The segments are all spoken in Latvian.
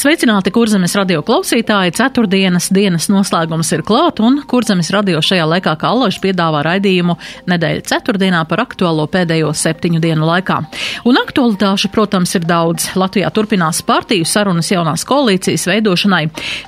Sveicināti, kurzemes radio klausītāji! Ceturtdienas dienas noslēgums ir klāt, un kurzemes radio šajā laikā kā alaži piedāvā raidījumu nedēļa ceturtdienā par aktuālo pēdējo septiņu dienu laikā. Un aktualitāšu, protams, ir daudz. Latvijā turpinās partiju sarunas jaunās koalīcijas veidošanai.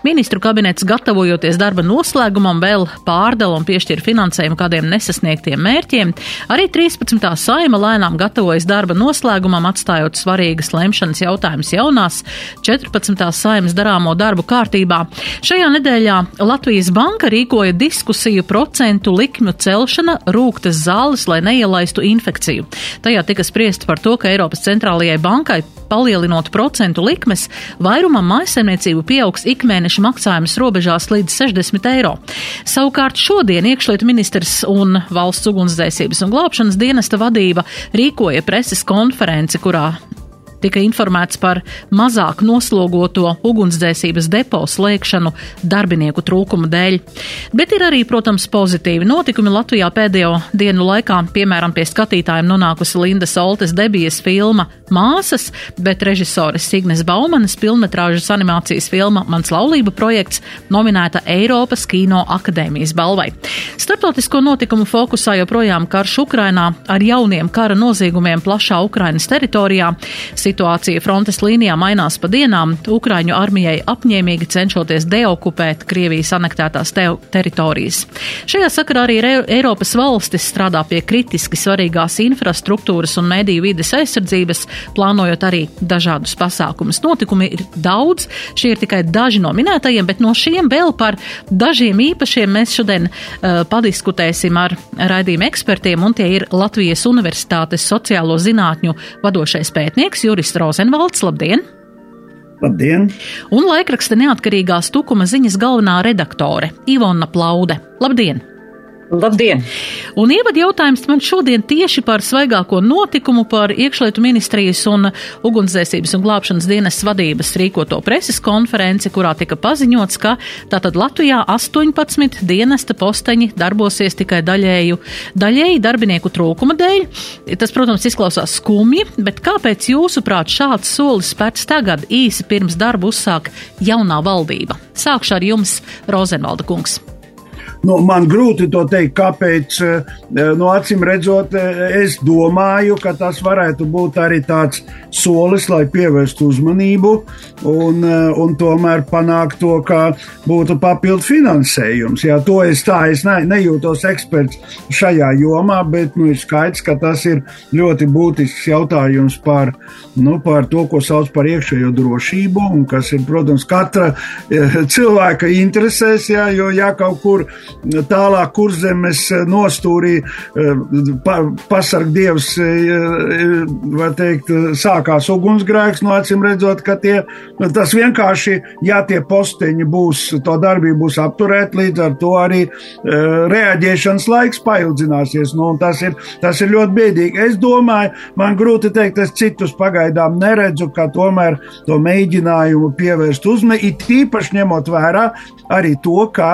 Ministru kabinets gatavojoties darba noslēgumam vēl pārdala un piešķir finansējumu kādiem nesasniegtiem mērķiem. Arī 13. saima lēnām gatavojas darba noslēgumam, atstājot svarīgas lemšanas jautājumus jaunās 14 desmitās saimas darāmo darbu kārtībā. Šajā nedēļā Latvijas banka rīkoja diskusiju procentu likmju celšana rūktas zāles, lai neielaistu infekciju. Tajā tika spriest par to, ka Eiropas centrālajai bankai palielinot procentu likmes, vairumam maisaimniecību pieaugs ikmēneša maksājums robežās līdz 60 eiro. Savukārt šodien iekšlietu ministrs un valsts ugunsdzēsības un glābšanas dienesta vadība rīkoja preses konferenci, kurā tika informēts par mazāk noslogoto ugunsdzēsības depo slēgšanu darbinieku trūkuma dēļ. Bet ir arī, protams, pozitīvi notikumi Latvijā pēdējo dienu laikā, piemēram, pie skatītājiem nonākusi Linda Soltes debijas filma Māsas, bet režisoras Signes Baumanas pilnmetrāžas animācijas filma Mans laulība projekts nominēta Eiropas Kino akadēmijas balvai. Startautisko notikumu fokusā joprojām karš Ukrainā ar jauniem kara noziegumiem plašā Ukrainas teritorijā. Situācija frontes līnijā mainās pa dienām. Ukraiņu armijai apņēmīgi cenšoties deokupēt Krievijas anektētās te teritorijas. Šajā sakarā arī Eiropas valstis strādā pie kritiski svarīgās infrastruktūras un mediju vides aizsardzības, plānojot arī dažādus pasākumus. Notikumi ir daudz, šie ir tikai daži no minētajiem, bet no šiem vēl par dažiem īpašiem mēs šodien uh, padiskutēsim ar raidījuma ekspertiem, un tie ir Latvijas Universitātes sociālo zinātņu vadošais pētnieks Juris Juris Rozenvalds. Labdien! Labdien! Un laikraksta neatkarīgās tukuma ziņas galvenā redaktore Ivona Plaude. Labdien! Labdien! Un ievad jautājums man šodien tieši par svaigāko notikumu par iekšlietu ministrijas un ugunsdzēsības un glābšanas dienas vadības rīkoto preses konferenci, kurā tika paziņots, ka tātad Latvijā 18 dienesta posteņi darbosies tikai daļēju, daļēji darbinieku trūkuma dēļ. Tas, protams, izklausās skumji, bet kāpēc jūsuprāt šāds solis spērts tagad īsi pirms darbu uzsāk jaunā valdība? Sākšu ar jums, Rozenvalda kungs. Nu, man grūti to teikt, kāpēc. Eh, nu, acīm redzot, eh, es domāju, ka tas varētu būt arī tāds solis, lai pievērstu uzmanību un, eh, un tomēr panākt to, ka būtu papildu finansējums. Jā, to es tā, es ne, nejūtos eksperts šajā jomā, bet nu, ir skaidrs, ka tas ir ļoti būtisks jautājums par, nu, par to, ko sauc par iekšējo drošību, un kas ir, protams, katra cilvēka interesēs, jā, jo ja kaut kur tālāk kurzemes nostūrī eh, pa, pasargdievs, eh, var teikt, sākās ugunsgrēks, no acīm redzot, ka tie, tas vienkārši, ja tie posteņi būs, to darbību būs apturēt, līdz ar to arī reaģēšanas laiks paildzināsies, nu, tas ir, tas ir ļoti biedīgi. Es domāju, man grūti teikt, es citus pagaidām neredzu, ka tomēr to mēģinājumu pievērst uzmanību, it īpaši ņemot vērā arī to, kā,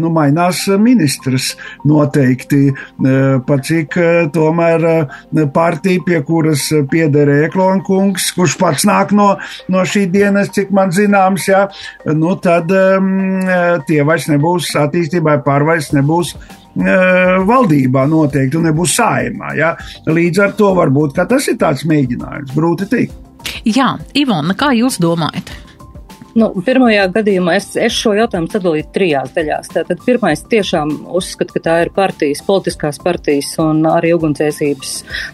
nu, mainās mainās ministrs noteikti, e, pa cik e, tomēr e, partija, pie kuras pieder Eklonkungs, kurš pats nāk no, no šī dienas, cik man zināms, jā, nu tad um, tie vairs nebūs attīstībai pārvairs nebūs valdībā noteikti un nebūs saimā. Ja? Līdz ar to varbūt tas ir tāds mēģinājums, grūti teikt. Jā, Ivona, kā jūs domājat? Nu, pirmajā gadījumā es, es šo jautājumu sadalītu trijās daļās. Tātad pirmais tiešām uzskata, ka tā ir partijas, politiskās partijas un arī ugunsdzēsības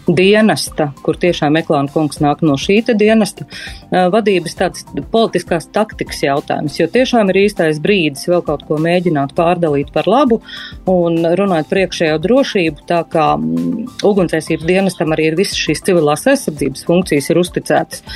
dienesta, kur tiešām Eklāna kungs nāk no šī dienesta vadības tāds politiskās taktikas jautājums, jo tiešām ir īstais brīdis vēl kaut ko mēģināt pārdalīt par labu un runāt par iekšējo drošību, tā kā ugunsdzēsības dienestam arī ir visas šīs civilās aizsardzības funkcijas ir uzticētas.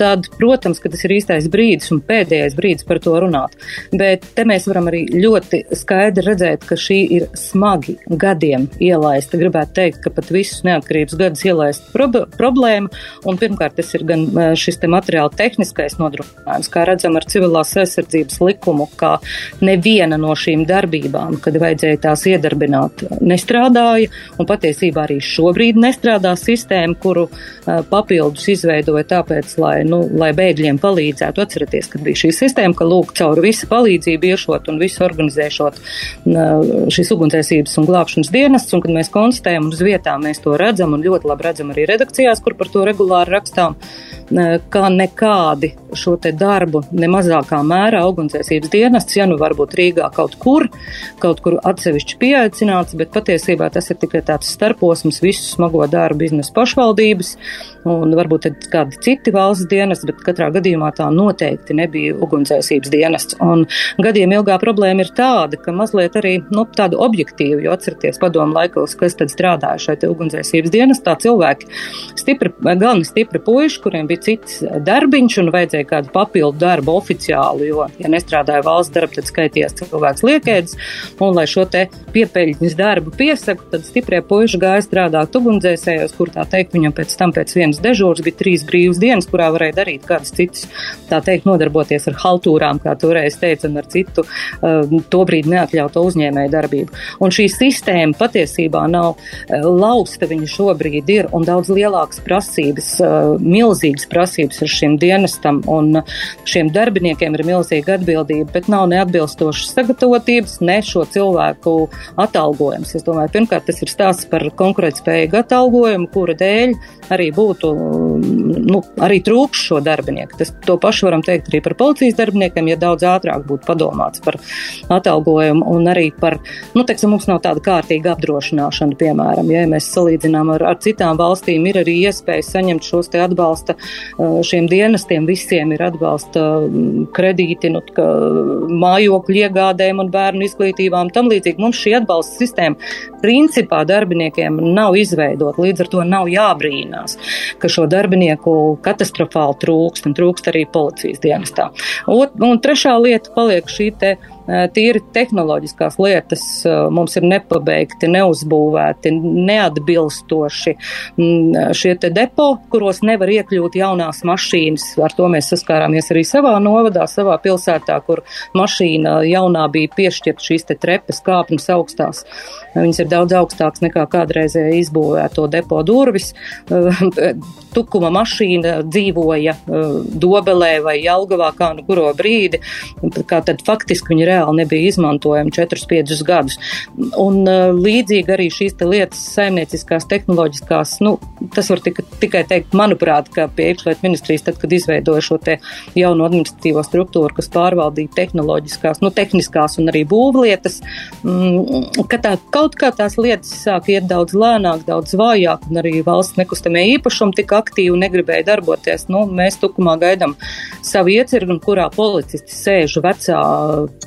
Tad, protams, ka tas ir īstais brīdis un pēdējais brīdis par to runāt. Bet te mēs varam arī ļoti skaidri redzēt, ka šī ir smagi gadiem ielaista. Gribētu teikt, ka pat visus neatkarības gadus ielaista prob problēma. Un pirmkārt, tas ir gan e, šis te materiāli tehniskais nodrošinājums, kā redzam ar civilās aizsardzības likumu, kā neviena no šīm darbībām, kad vajadzēja tās iedarbināt, nestrādāja. Un patiesībā arī šobrīd nestrādā sistēma, kuru uh, papildus izveidoja tāpēc, lai, nu, lai bēgļiem palīdzētu. Atcerieties, kad bija šī sistēma, ka lūk caur visu palīdzību iešot un visu organizēšot šīs ugunsdzēsības un glābšanas dienests, un kad mēs konstatējam uz vietām, mēs to redzam un ļoti labi redzam arī redakcijās, kur par to regulāri rakstām, kā nekādi šo darbu nemazākā mērā ugunsdzēsības dienests, ja nu varbūt Rīgā kaut kur, kaut kur atsevišķi pieaicināts, bet patiesībā tas ir tikai tāds starposms visu smago darbu biznesa pašvaldības un varbūt kādi citi valsts dienas, bet katrā gadījumā tā noteikti nebija ugunsdzēsības dienests. Un gadiem ilgā problēma ir tāda, ka mazliet arī nu, tādu objektīvu, jo atcerieties padomu laikos, kas tad strādāja šeit ugunsdzēsības dienestā, cilvēki stipri, galveni stipri puiši, kuriem bija cits darbiņš un vajadzēja kādu papildu darbu oficiālu, jo, ja nestrādāja valsts darbu, tad skaitījās cilvēks liekēdis, un lai šo te piepeļņas darbu piesaku, tad stiprie puiši gāja strādāt ugunsdzēsējos, kur tā teikt, viņam pēc tam pēc vienas dežūras bija trīs brīvas dienas, kurā varēja darīt kādas citas, tā teikt, nodarboties ar haltūrām, kā toreiz teica, un ar citu uh, tobrīd neatļautu uzņēmēju darbību. Un šī sistēma patiesībā nav uh, lausta, viņa šobrīd ir, un daudz lielākas prasības, uh, milzīgas prasības ar šim dienestam, un šiem darbiniekiem ir milzīga atbildība, bet nav neatbilstošas sagatavotības, ne šo cilvēku atalgojums. Es domāju, pirmkārt, tas ir stāsts par konkurētspējīgu atalgojumu, kura dēļ arī būtu, nu, arī trūks šo darbinieku. Tas, to pašu varam teikt arī par policijas darbiniekiem, ja daudz ātrāk būtu padomāts par atalgojumu un arī par, nu, teiksim, mums nav tāda kārtīga apdrošināšana, piemēram, ja mēs salīdzinām ar, ar citām valstīm, ir arī iespēja saņemt šos te atbalsta šiem dienestiem, visiem ir atbalsta kredīti, nu, mājokļu iegādēm un bērnu izglītībām, tam līdzīgi mums šī atbalsta sistēma principā darbiniekiem nav izveidot, līdz ar to nav jābrīnās, ka šo darbinieku katastrofāli trūkst un trūkst arī policijas dienestā. Un, un trešā lieta paliek šī te tīri tehnoloģiskās lietas mums ir nepabeigti, neuzbūvēti, neatbilstoši šie te depo, kuros nevar iekļūt jaunās mašīnas. Ar to mēs saskārāmies arī savā novadā, savā pilsētā, kur mašīna jaunā bija piešķirt šīs te trepes kāpnes augstās. Viņas ir daudz augstākas nekā kādreizēja izbūvēto depo durvis. Tukuma mašīna dzīvoja Dobelē vai Jelgavā kā nu kuro brīdi, kā tad faktiski viņi reāli nebija izmantojami 4-5 gadus. Un līdzīgi arī šīs te lietas saimnieciskās, tehnoloģiskās, nu, tas var tika, tikai teikt, manuprāt, ka pie iekšlietu ministrijas, tad, kad izveidoja šo te jaunu administratīvo struktūru, kas pārvaldīja tehnoloģiskās, nu, tehniskās un arī būvlietas, mm, ka tā kaut kā tās lietas sāk iet daudz lēnāk, daudz vājāk, un arī valsts nekustamie īpašumi tik aktīvi negribēja darboties. Nu, mēs tukumā gaidām savu iecirgu, kurā policisti sēž vecā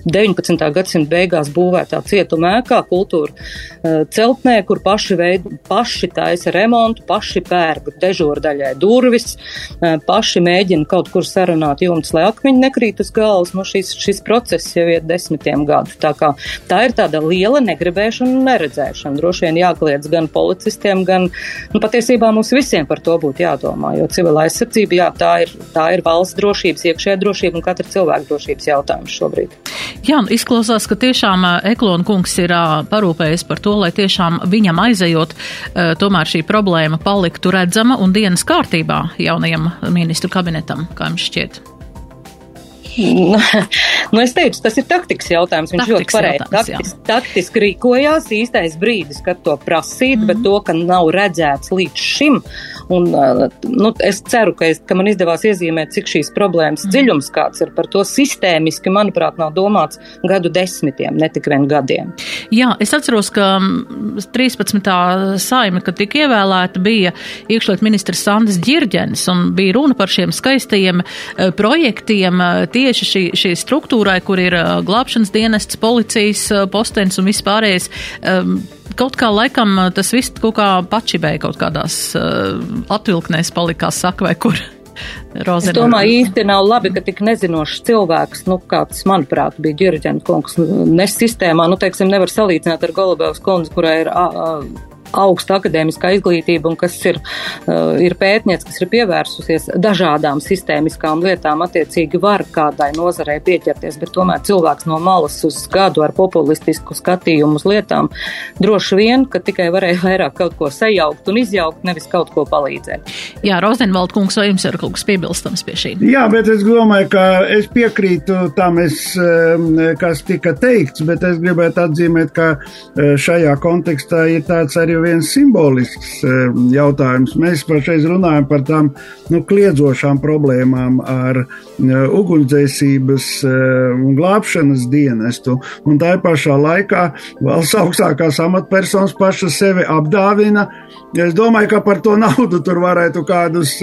19. gadsimta beigās būvētā cietuma ēkā, kultūra uh, celtnē, kur paši, veid, paši taisa remontu, paši pērk dežūra daļai durvis, uh, paši mēģina kaut kur sarunāt jumts, lai akmeņi nekrīt uz galvas. Nu, šis, šis process jau iet desmitiem gadu. Tā, kā, tā ir tāda liela negribēšana neredzēšana. Droši vien jākliedz gan policistiem, gan nu, patiesībā mums visiem par to būtu jādomā, jo civila aizsardzība, jā, tā ir, tā ir valsts drošības, iekšējā drošība un katra cilvēka drošības jautājums šobrīd. Jā, nu, izklausās, ka tiešām Eklona kungs ir parūpējis par to, lai tiešām viņam aizejot, tomēr šī problēma paliktu redzama un dienas kārtībā jaunajam ministru kabinetam, kā jums šķiet? Nu, es teicu, tas ir taktikas jautājums. Viņš taktikas ļoti pareizi taktis, taktiski rīkojās īstais brīdis, kad to prasīt, mm -hmm. bet mhm. to, ka nav redzēts līdz šim. Un, nu, es ceru, ka, es, ka man izdevās iezīmēt, cik šīs problēmas mm. dziļums kāds ir. Par to sistēmiski, manuprāt, nav domāts gadu desmitiem, ne tik vien gadiem. Jā, es atceros, ka 13. saime, kad tika ievēlēta, bija iekšliet ministrs Sandis Ģirģenis un bija runa par šiem skaistajiem projektiem. Tie tieši šī, šī struktūrai, kur ir glābšanas dienests, policijas postenis un viss pārējais. Kaut kā laikam tas viss kaut kā pačibēja kaut kādās atvilknēs palikās saka vai kur. Rozena. Es domāju, īsti nav labi, ka tik nezinošs cilvēks, nu, kāds, manuprāt, bija ģirģena kungs, nes sistēmā, nu, teiksim, nevar salīdzināt ar Golubevas kundzi, kurai ir. A, a, augsta akadēmiskā izglītība un kas ir, uh, ir pētniec, kas ir pievērsusies dažādām sistēmiskām lietām, attiecīgi var kādai nozarei pieķerties, bet tomēr cilvēks no malas uz gadu ar populistisku skatījumu uz lietām droši vien, ka tikai varēja vairāk kaut ko sajaukt un izjaukt, nevis kaut ko palīdzēt. Jā, Rozenvald kungs, vai jums ir kaut kas piebilstams pie šī? Jā, bet es domāju, ka es piekrītu tam, es, kas tika teikts, bet es gribētu atzīmēt, ka uh, šajā kontekstā ir tāds arī viens simbolisks eh, jautājums. Mēs pašreiz runājam par tām nu, kliedzošām problēmām ar eh, ugunsdzēsības eh, un glābšanas dienestu, un tā pašā laikā valsts augstākās amatpersonas pašas sevi apdāvina. Es domāju, ka par to naudu tur varētu kādus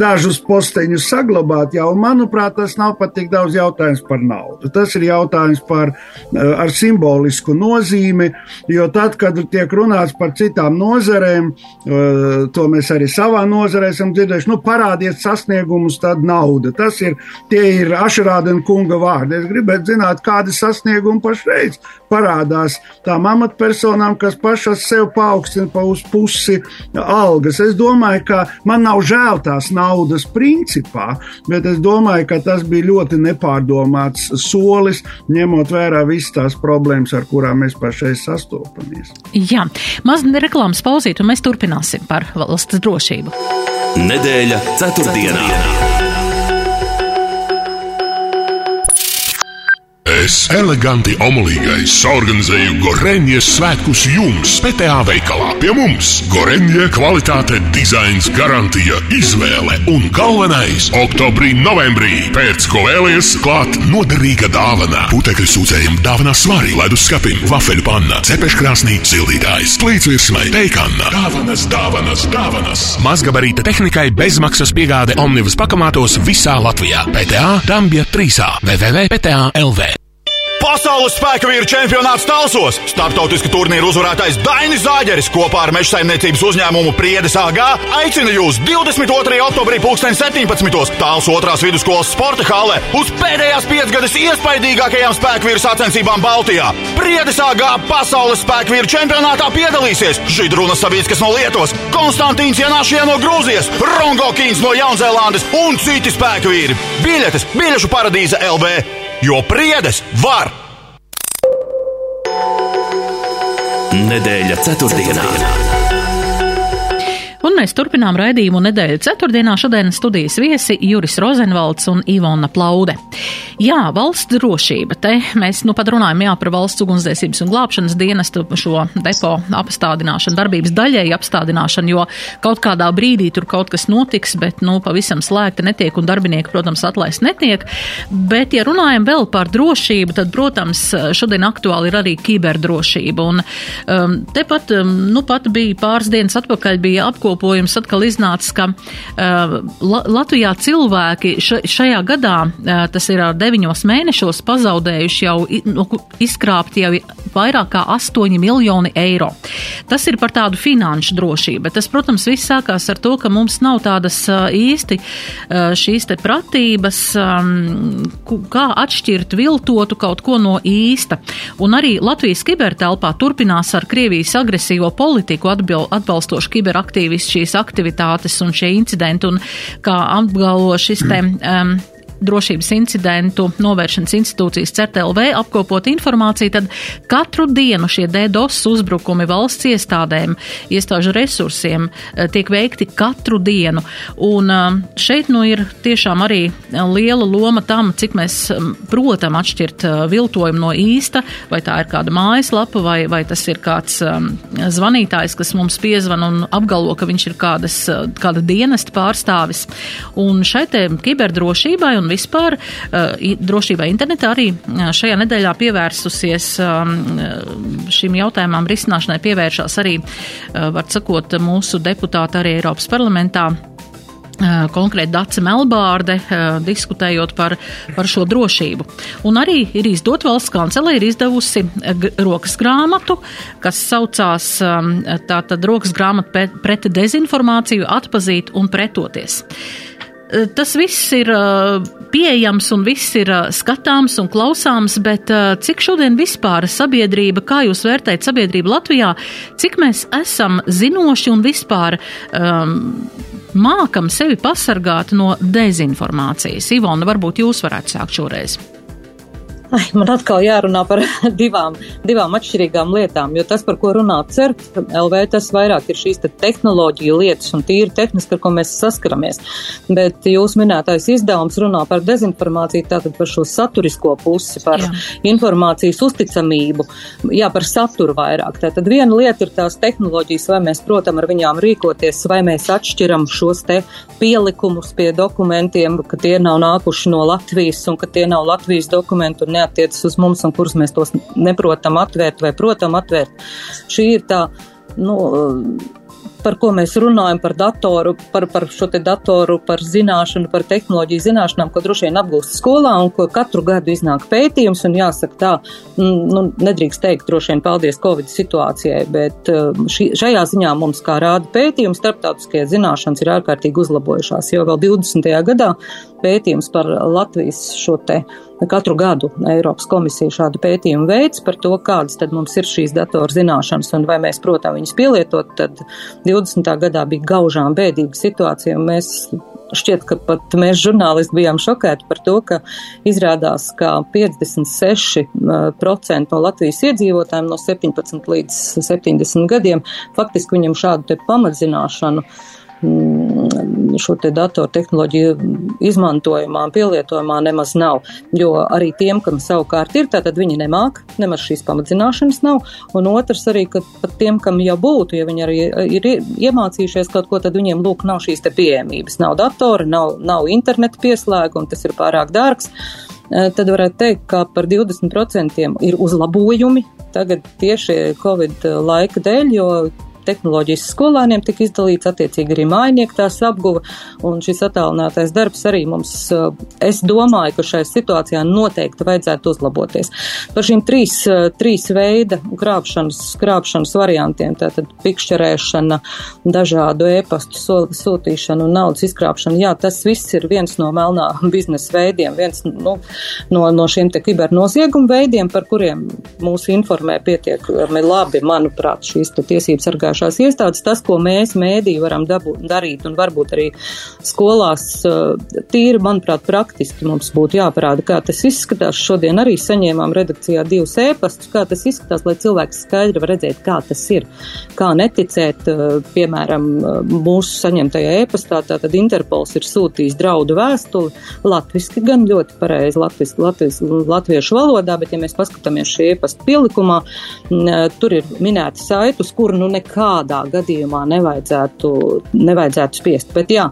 dažus posteņus saglabāt, jau manuprāt, tas nav pat tik daudz jautājums par naudu. Tas ir jautājums par ar simbolisku nozīmi, jo tad, kad tiek runāts par citām nozarēm, eh, to mēs arī savā nozarē esam dzirdējuši. Nu, parādiet sasniegumus, tad nauda. Tas ir, tie ir Ašrādena kunga vārdi. Es gribētu zināt, kādi sasniegumi pašreiz parādās tām amatpersonām, kas pašas sev paaugstina pa uz pusi algas. Es domāju, ka man nav žēl tās naudas principā, bet es domāju, ka tas bija ļoti nepārdomāts solis, ņemot vērā visas tās problēmas, ar kurām mēs pašreiz sastopamies. Jā, maz reklāmas pauzīt, un mēs turpināsim par valsts drošību. Nedēļa ceturtdienā. ceturtdienā. Es eleganti omulīgais organizēju Goreņģijas svētkus jums, PTA veikalā. Pie mums Goreņģija kvalitāte, dizains, garantija, izvēle un galvenais - oktobrī, novembrī pēc ko vēlies klāt noderīga dāvana. Putekļu sūcējiem dāvana svarī, ledus skapim, vafeļu panna, cepeškrāsnī, sildītājs, plītsvirsmai, teikanna. Dāvanas, dāvanas, dāvanas. Mazgabarīta tehnikai bezmaksas piegāde Omnibus pakamātos visā Latvijā. PTA Dambja 3A www.pta.lv Pasaules spēka vīru čempionāts Talsos. Startautiska turnīra uzvarētājs Dainis Zāģeris kopā ar meža saimniecības uzņēmumu Priedes AG aicina jūs 22. oktobrī 2017. Tāls otrās vidusskolas sporta hallē uz pēdējās piecgades iespaidīgākajām spēka vīru sacensībām Baltijā. Priedes AG pasaules spēka vīru čempionātā piedalīsies Židrunas Savickas no Lietuvas, Konstantīns Janāšie no Grūzijas, Rongo Kīns no Jaunzēlandes un citi spēka vīri. Biļetes biļešu paradīze LV jo priedes var! Nedēļa ceturtdienā. ceturtdienā. Mēs turpinām raidījumu nedēļu ceturtdienā. Šodien studijas viesi Juris Rozenvalds un Ivona Plaude. Jā, valsts drošība. Te mēs nu pat runājam jā, par valsts ugunsdzēsības un glābšanas dienestu šo depo apstādināšanu, darbības daļēji apstādināšanu, jo kaut kādā brīdī tur kaut kas notiks, bet nu pavisam slēgta netiek un darbinieki, protams, atlaist netiek. Bet, ja runājam vēl par drošību, tad, protams, šodien aktuāli ir arī kiberdrošība. Un um, tepat, um, nu pat bija pāris dienas atpakaļ bija apkopot apkopojums atkal iznāca, ka uh, Latvijā cilvēki šajā gadā, uh, tas ir ar deviņos mēnešos, pazaudējuši jau nu, izkrāpt jau vairāk kā 8 miljoni eiro. Tas ir par tādu finanšu drošību, bet tas, protams, viss sākās ar to, ka mums nav tādas uh, īsti uh, šīs te pratības, um, kā atšķirt viltotu kaut ko no īsta. Un arī Latvijas kibertelpā turpinās ar Krievijas agresīvo politiku atbalstošu kiberaktīvismu viss šīs aktivitātes un šie incidenti, un kā apgalvo šis te um, drošības incidentu novēršanas institūcijas CERTLV apkopot informāciju, tad katru dienu šie DDoS uzbrukumi valsts iestādēm, iestāžu resursiem eh, tiek veikti katru dienu. Un eh, šeit nu ir tiešām arī liela loma tam, cik mēs protam atšķirt eh, viltojumu no īsta, vai tā ir kāda mājaslapa, vai, vai tas ir kāds zvanītājs, kas mums piezvan un apgalvo, ka viņš ir kādas, kāda dienesta pārstāvis. Un šai te kiberdrošībai un vispār uh, drošībai internetā arī uh, šajā nedēļā pievērsusies um, šim jautājumam risināšanai pievēršās arī, var sakot, mūsu deputāti arī Eiropas parlamentā konkrēti Dace Melbārde, diskutējot par, par šo drošību. Un arī ir izdot valsts kancelē, ir izdevusi rokas grāmatu, kas saucās tātad rokas grāmatu pret dezinformāciju, atpazīt un pretoties. Tas viss ir pieejams un viss ir skatāms un klausāms, bet cik šodien vispār sabiedrība, kā jūs vērtējat sabiedrību Latvijā, cik mēs esam zinoši un vispār um, mākam sevi pasargāt no dezinformācijas? Ivona, varbūt jūs varētu sākt šoreiz. Ai, man atkal jārunā par divām, divām atšķirīgām lietām, jo tas, par ko runā CERT, LV, tas vairāk ir šīs te tehnoloģija lietas un tīri tehniski, ar ko mēs saskaramies. Bet jūs minētais izdevums runā par dezinformāciju, tātad par šo saturisko pusi, par jā. informācijas uzticamību, jā, par saturu vairāk. Tātad viena lieta ir tās tehnoloģijas, vai mēs, protams, ar viņām rīkoties, vai mēs atšķiram šos te pielikumus pie dokumentiem, ka tie nav nākuši no Latvijas un ka tie nav Latvijas dokumenti un neatiecas uz mums un kurus mēs tos neprotam atvērt vai protam atvērt. Šī ir tā, nu, par ko mēs runājam, par datoru, par, par šo te datoru, par zināšanu, par tehnoloģiju zināšanām, ko droši vien apgūst skolā un ko katru gadu iznāk pētījums un jāsaka tā, nu, nedrīkst teikt droši vien paldies Covid situācijai, bet šī, šajā ziņā mums, kā rāda pētījums, starptautiskie zināšanas ir ārkārtīgi uzlabojušās, jo vēl 20. gadā pētījums par Latvijas šo te Katru gadu Eiropas komisija šādu pētījumu veids par to, kādas tad mums ir šīs datoru zināšanas un vai mēs, protams, viņas pielietot, tad 20. gadā bija gaužām bēdīga situācija un mēs šķiet, ka pat mēs žurnālisti bijām šokēti par to, ka izrādās, ka 56% no Latvijas iedzīvotājiem no 17 līdz 70 gadiem faktiski viņam šādu pamatzināšanu uh, šo te datortehnoloģiju izmantojumā, pielietojumā nemaz nav. Jo arī tiem, kam savukārt ir, tātad viņi nemāk, nemaz šīs pamatzināšanas nav. Un otrs arī, ka pat tiem, kam jau būtu, ja viņi arī ir iemācījušies kaut ko, tad viņiem lūk nav šīs te pieejamības. Nav datora, nav, nav interneta pieslēguma, tas ir pārāk dārgs eh, tad varētu teikt, ka par 20% ir uzlabojumi tagad tieši Covid laika dēļ, jo tehnoloģijas skolēniem tika izdalīts, attiecīgi arī mājnieku tās apguva, un šis attālinātais darbs arī mums, eh, es domāju, ka šajā situācijā noteikti vajadzētu uzlaboties. Par šīm trīs, eh, trīs veida krāpšanas, krāpšanas variantiem, tātad pikšķerēšana, dažādu ēpastu sūtīšana un naudas izkrāpšana, jā, tas viss ir viens no melnā biznesa veidiem, viens nu, no, no šiem te kibernozieguma veidiem, par kuriem mūs informē pietiekami labi, manuprāt, šīs tiesības sargāšanas sargājošās iestādes, tas, ko mēs mēdī varam dabūt, darīt un varbūt arī skolās eh, tīri, manuprāt, praktiski mums būtu jāparāda, kā tas izskatās. Šodien arī saņēmām redakcijā divus ēpastus, kā tas izskatās, lai cilvēks skaidri var redzēt, kā tas ir. Kā neticēt, eh, piemēram, mūsu saņemtajā ēpastā, tātad Interpols ir sūtījis draudu vēstuli, latviski gan ļoti pareizi, latviski, latviski, latviešu valodā, bet ja mēs paskatāmies šī ēpasta pielikumā, tur ir minēti saitus, kur nu nekā nekādā gadījumā nevajadzētu, nevajadzētu spiest. Bet jā,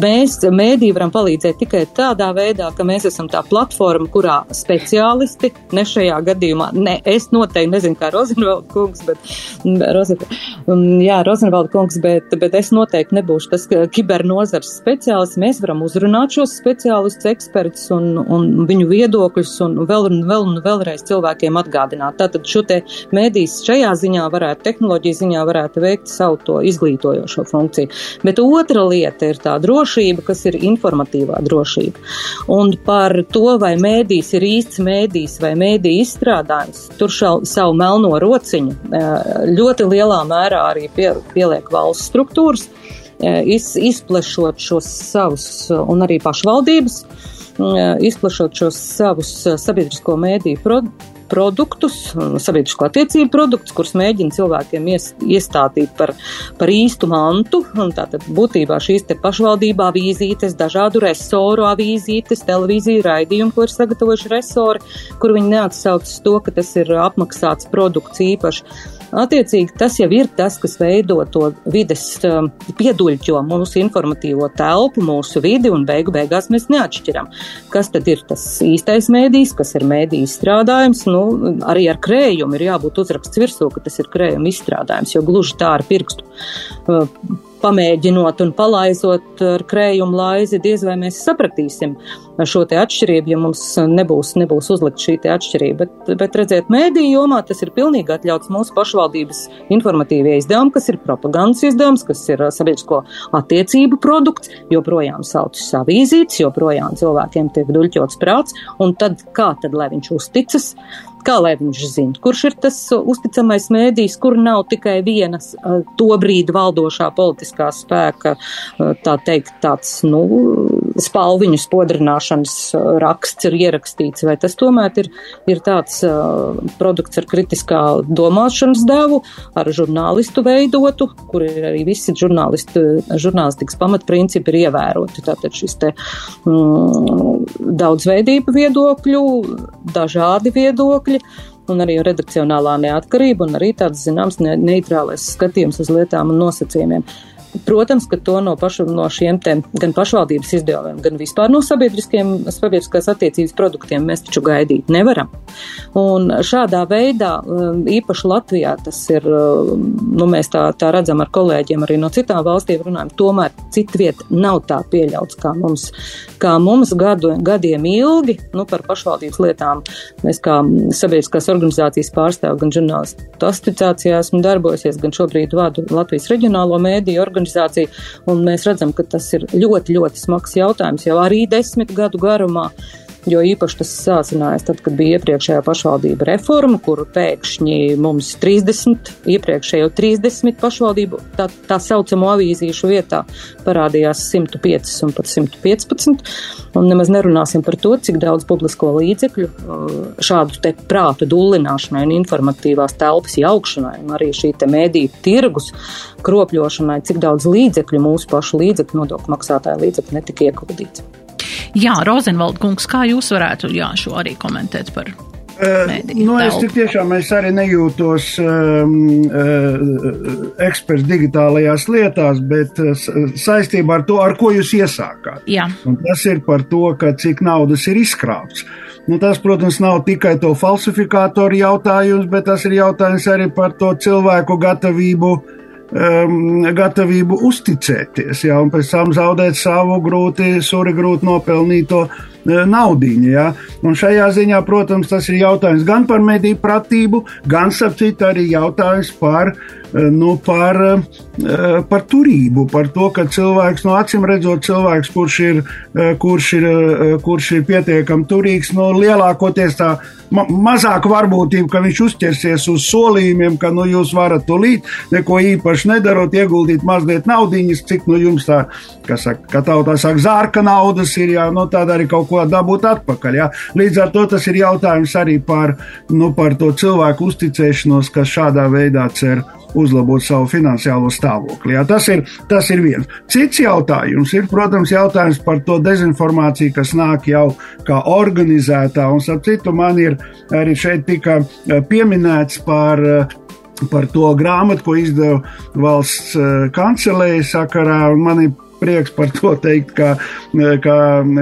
mēs mēdī varam palīdzēt tikai tādā veidā, ka mēs esam tā platforma, kurā speciālisti, ne šajā gadījumā, ne es noteikti nezinu, kā Rozenvalda kungs, bet, Rozen, jā, Rozenvalda kungs, bet, bet es noteikti nebūšu tas kibernozars speciālists. Mēs varam uzrunāt šos speciālistus, ekspertus un, un viņu viedokļus un vēl un vēl un vēlreiz cilvēkiem atgādināt. Tātad šo te mēdīs šajā ziņā varētu, tehnoloģija ziņā ziņā varētu veikt savu to izglītojošo funkciju. Bet otra lieta ir tā drošība, kas ir informatīvā drošība. Un par to, vai mēdīs ir īsts mēdīs vai mēdī izstrādājums, tur šau, savu melno rociņu ļoti lielā mērā arī pie, pieliek valsts struktūras, iz, izplešot šos savus un arī pašvaldības, izplešot šos savus sabiedrisko mēdīju produktus, sabiedrisko attiecību produktus, kurus mēģina cilvēkiem ies, iestādīt par, par īstu mantu. Tātad būtībā šīs te pašvaldībā avīzītes, dažādu resoru avīzītes, televīziju raidījumu, ko ir sagatavojuši resori, kur viņi neatsauc to, ka tas ir apmaksāts produkts īpaši. Attiecīgi, tas jau ir tas, kas veido to vides um, pieduļķo mūsu informatīvo telpu, mūsu vidi, un beigu beigās mēs neatšķiram, kas tad ir tas īstais mēdījis, kas ir mēdījis strādājums. Nu, arī ar krējumu ir jābūt uzraksts virsū, ka tas ir krējuma izstrādājums, jo gluži tā ar pirkstu uh, pamēģinot un palaizot ar krējumu laizi, diez vai mēs sapratīsim šo te atšķirību, ja mums nebūs, nebūs uzlikt šī te atšķirība. Bet, bet redziet, mēdīju jomā tas ir pilnīgi atļauts mūsu pašvaldības informatīvie izdevumi, kas ir propagandas izdevums, kas ir sabiedrisko attiecību produkts, joprojām saucas avīzītes, joprojām cilvēkiem tiek duļķots prāts, un tad kā tad, lai viņš uzticas? Kā lai viņš zina, kurš ir tas uzticamais mēdījis, kur nav tikai vienas to brīdi valdošā politiskā spēka, tā teikt, tāds, nu, spalviņu spodrināšanas raksts ir ierakstīts, vai tas tomēr ir, ir tāds uh, produkts ar kritiskā domāšanas devu, ar žurnālistu veidotu, kur ir arī visi žurnālistikas pamatprincipi ir ievēroti. Tātad šis te mm, daudzveidība viedokļu, dažādi viedokļi un arī redakcionālā neatkarība un arī tāds, zināms, ne, neitrālais skatījums uz lietām un nosacījumiem. Protams, ka to no, pašu, no šiem te gan pašvaldības izdevumiem, gan vispār no sabiedriskās attiecības produktiem mēs taču gaidīt nevaram. Un šādā veidā, um, īpaši Latvijā, tas ir, um, nu, mēs tā, tā redzam ar kolēģiem arī no citām valstīm runājam, tomēr citviet nav tā pieļauts kā mums, kā mums gadu, gadiem ilgi, nu, par pašvaldības lietām. Mēs kā sabiedriskās organizācijas pārstāv gan žurnālistu asociācijā esmu darbojusies, gan šobrīd vadu Latvijas reģionālo mēdīju organizāciju organizācija, un mēs redzam, ka tas ir ļoti, ļoti smags jautājums jau arī desmit gadu garumā jo īpaši tas sācinājās tad, kad bija iepriekšējā pašvaldība reforma, kuru pēkšņi mums 30, iepriekšējo 30 pašvaldību, tā, tā saucamo avīzīšu vietā parādījās 105 un pat 115, un nemaz nerunāsim par to, cik daudz publisko līdzekļu uh, šādu te prātu dullināšanai un informatīvās telpas jaukšanai, un arī šī te mēdīju tirgus kropļošanai, cik daudz līdzekļu mūsu pašu līdzekļu, nodokļu maksātāju līdzekļu netika ieguldīts. Jā, Rozenvald kungs, kā jūs varētu jā, šo arī komentēt par Mēdīju nu, es tik tiešām es arī nejūtos um, uh, eksperts digitālajās lietās, bet uh, saistībā ar to, ar ko jūs iesākāt. Tas ir par to, cik naudas ir izkrāpts. Nu, tas, protams, nav tikai to falsifikātoru jautājums, bet tas ir jautājums arī par to cilvēku gatavību uh, um, gatavību uzticēties, ja, un pēc tam zaudēt savu grūti, suri grūti nopelnīto uh, naudiņu. Ja. Un šajā ziņā, protams, tas ir jautājums gan par mediju pratību, gan, sapcīt, arī jautājums par Eh, nu, par, eh, par turību, par to, ka cilvēks, no acīm redzot, cilvēks, kurš ir, kurš ir, kurš ir pietiekami turīgs, no nu, lielākoties tā ma mazāk varbūtība, ka viņš uzķersies uz solījumiem, ka nu, jūs varat tulīt, neko īpaši nedarot, ieguldīt mazliet naudiņas, cik nu jums tā, kas saka, ka tautā saka, zārka naudas ir, jā, nu tad arī kaut ko dabūt atpakaļ, jā. Līdz ar to tas ir jautājums arī par, nu, par to cilvēku uzticēšanos, kas šādā veidā cer uzlabot savu finansiālo stāvokli. Jā, tas, ir, tas ir viens. Cits jautājums ir, protams, jautājums par to dezinformāciju, kas nāk jau kā organizētā, un starp citu man ir arī šeit tika eh, pieminēts par eh, par to grāmatu, ko izdeva valsts eh, kancelēja sakarā. Man ir prieks par to teikt, ka, ka,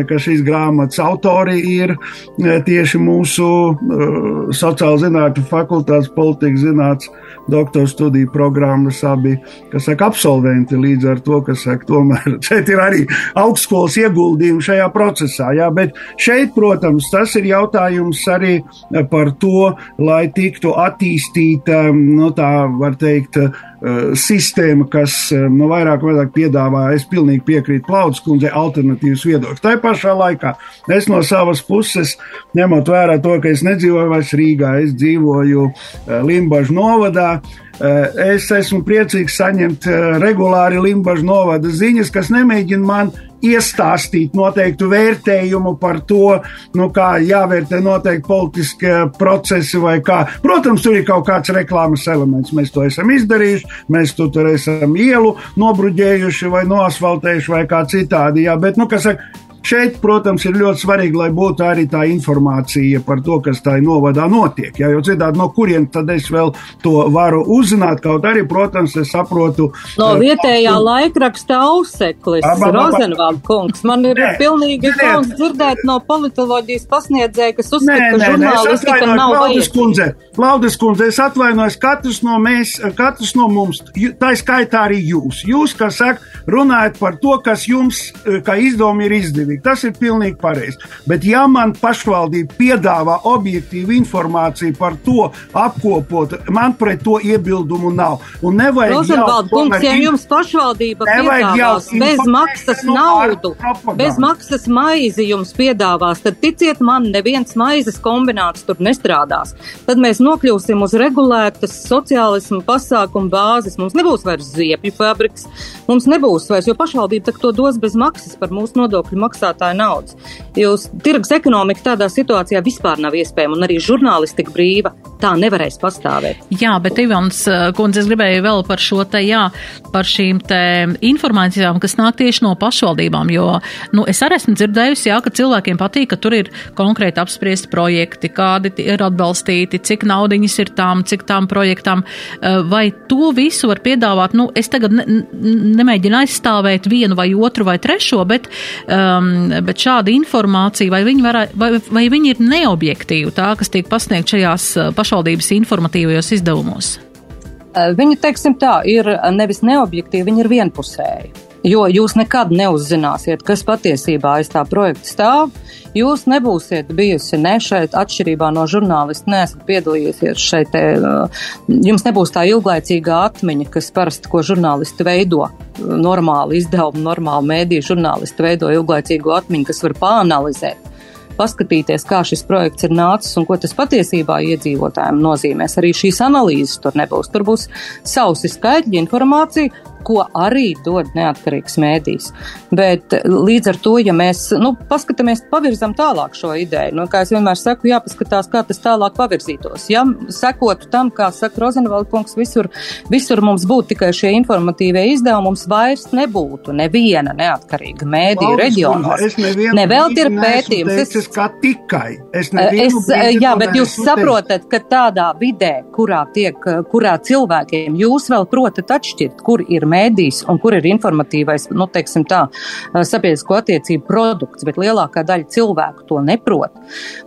ka šīs grāmatas autori ir tieši mūsu sociāla zinātņu fakultātes politikas zinātnes doktora studiju programmas abi, kas saka, absolventi līdz ar to, kas saka, tomēr šeit ir arī augstskolas ieguldījumi šajā procesā. Jā, bet šeit, protams, tas ir jautājums arī par to, lai tiktu attīstīta, nu tā var teikt, sistēma, kas eh, nu, vairāk vai mazāk piedāvā, es pilnīgi piekrītu Plaudas kundzei, alternatīvas viedokļus. Tā pašā laikā es no savas puses, ņemot vērā to, ka es nedzīvoju vairs Rīgā, es dzīvoju eh, Limbažu novadā. Es esmu priecīgs saņemt regulāri Limbažu novada ziņas, kas nemēģina man iestāstīt noteiktu vērtējumu par to, nu, kā jāvērtē noteikti politiskie procesi vai kā. Protams, tur ir kaut kāds reklāmas elements. Mēs to esam izdarījuši, mēs tu tur esam ielu nobruģējuši vai noasfaltējuši vai kā citādi. Jā, bet, nu, kas saka, šeit, protams, ir ļoti svarīgi, lai būtu arī tā informācija par to, kas tā novadā notiek. Jā, jo citādi no kurien tad es vēl to varu uzzināt, kaut arī, protams, es saprotu. No uh, vietējā uh, laikraksta auseklis, Rozenvāla kungs, man ir nē, pilnīgi kauns dzirdēt no politoloģijas pasniedzēja, kas uzskata, nē, ka žurnālistika nav Laudas kundze, Laudas kundze, es atvainojos, katrs no mēs, katrs no mums, tā skaitā arī jūs. Jūs, kas saka, runājat par to, kas jums, eh, kā izdevumi ir izdevīgi. Tas ir pilnīgi pareizi. Bet ja man pašvaldība piedāvā objektīvu informāciju par to apkopot, man pret to iebildumu nav. Un nevajag Rozenvald, kungs, ja jums pašvaldība piedāvās bez maksas naudu, bez maksas maizi jums piedāvās, tad ticiet man, neviens maizes kombināts tur nestrādās. Tad mēs nokļūsim uz regulētas sociālismu pasākumu bāzes. Mums nebūs vairs ziepju fabriks, mums nebūs vairs, jo pašvaldība to dos bez maksas par mūsu nodokļu maksātāju naudas. Jūs tirgus ekonomika tādā situācijā vispār nav iespējama, un arī žurnālistika brīva tā nevarēs pastāvēt. Jā, bet Ivans eh, kundze, es gribēju vēl par šo te, jā, par šīm te informācijām, kas nāk tieši no pašvaldībām, jo, nu, es arī esmu dzirdējusi, jā, ka cilvēkiem patīk, ka tur ir konkrēti apspriesti projekti, kādi ir atbalstīti, cik naudiņas ir tām, cik tām projektām, eh, vai to visu var piedāvāt, nu, es tagad ne, nemēģinu aizstāvēt vienu vai otru vai trešo, bet, um, bet šāda informācija, vai viņi, var, vai, vai viņi ir neobjektīvi tā, kas tiek pasniegt šajās pašvaldībās, pašvaldības informatīvajos izdevumos? Viņi, teiksim tā, ir nevis neobjektīvi, viņi ir vienpusēji. Jo jūs nekad neuzzināsiet, kas patiesībā aiz tā projekta stāv. Jūs nebūsiet bijusi ne šeit, atšķirībā no žurnālista, neesat piedalījusies šeit. Jums nebūs tā ilglaicīgā atmiņa, kas parasti, ko žurnālisti veido. Normāli izdevumi, normāli mēdīju žurnālisti veido ilglaicīgo atmiņu, kas var pāanalizēt paskatīties, kā šis projekts ir nācis un ko tas patiesībā iedzīvotājiem nozīmēs. Arī šīs analīzes tur nebūs. Tur būs sausi skaitļi, informācija, ko arī dod neatkarīgs mēdījis. Bet eh, līdz ar to, ja mēs nu, paskatāmies, pavirzam tālāk šo ideju, nu, kā es vienmēr saku, jāpaskatās, kā tas tālāk pavirzītos. Ja sekotu tam, kā saka Rozenvalda kungs, visur, visur mums būtu tikai šie informatīvie izdevumi, mums vairs nebūtu neviena neatkarīga mēdīja reģionos. Ne vēl ir pētījums. Es, kā tikai. Es, eh, es eh, jā, bet jūs saprotat, ka tādā vidē, kurā tiek, kurā cilvēkiem jūs vēl protat atšķirt, kur ir mēdījis un kur ir informatīvais, nu, teiksim tā, sabiedrisko attiecību produkts, bet lielākā daļa cilvēku to neprot.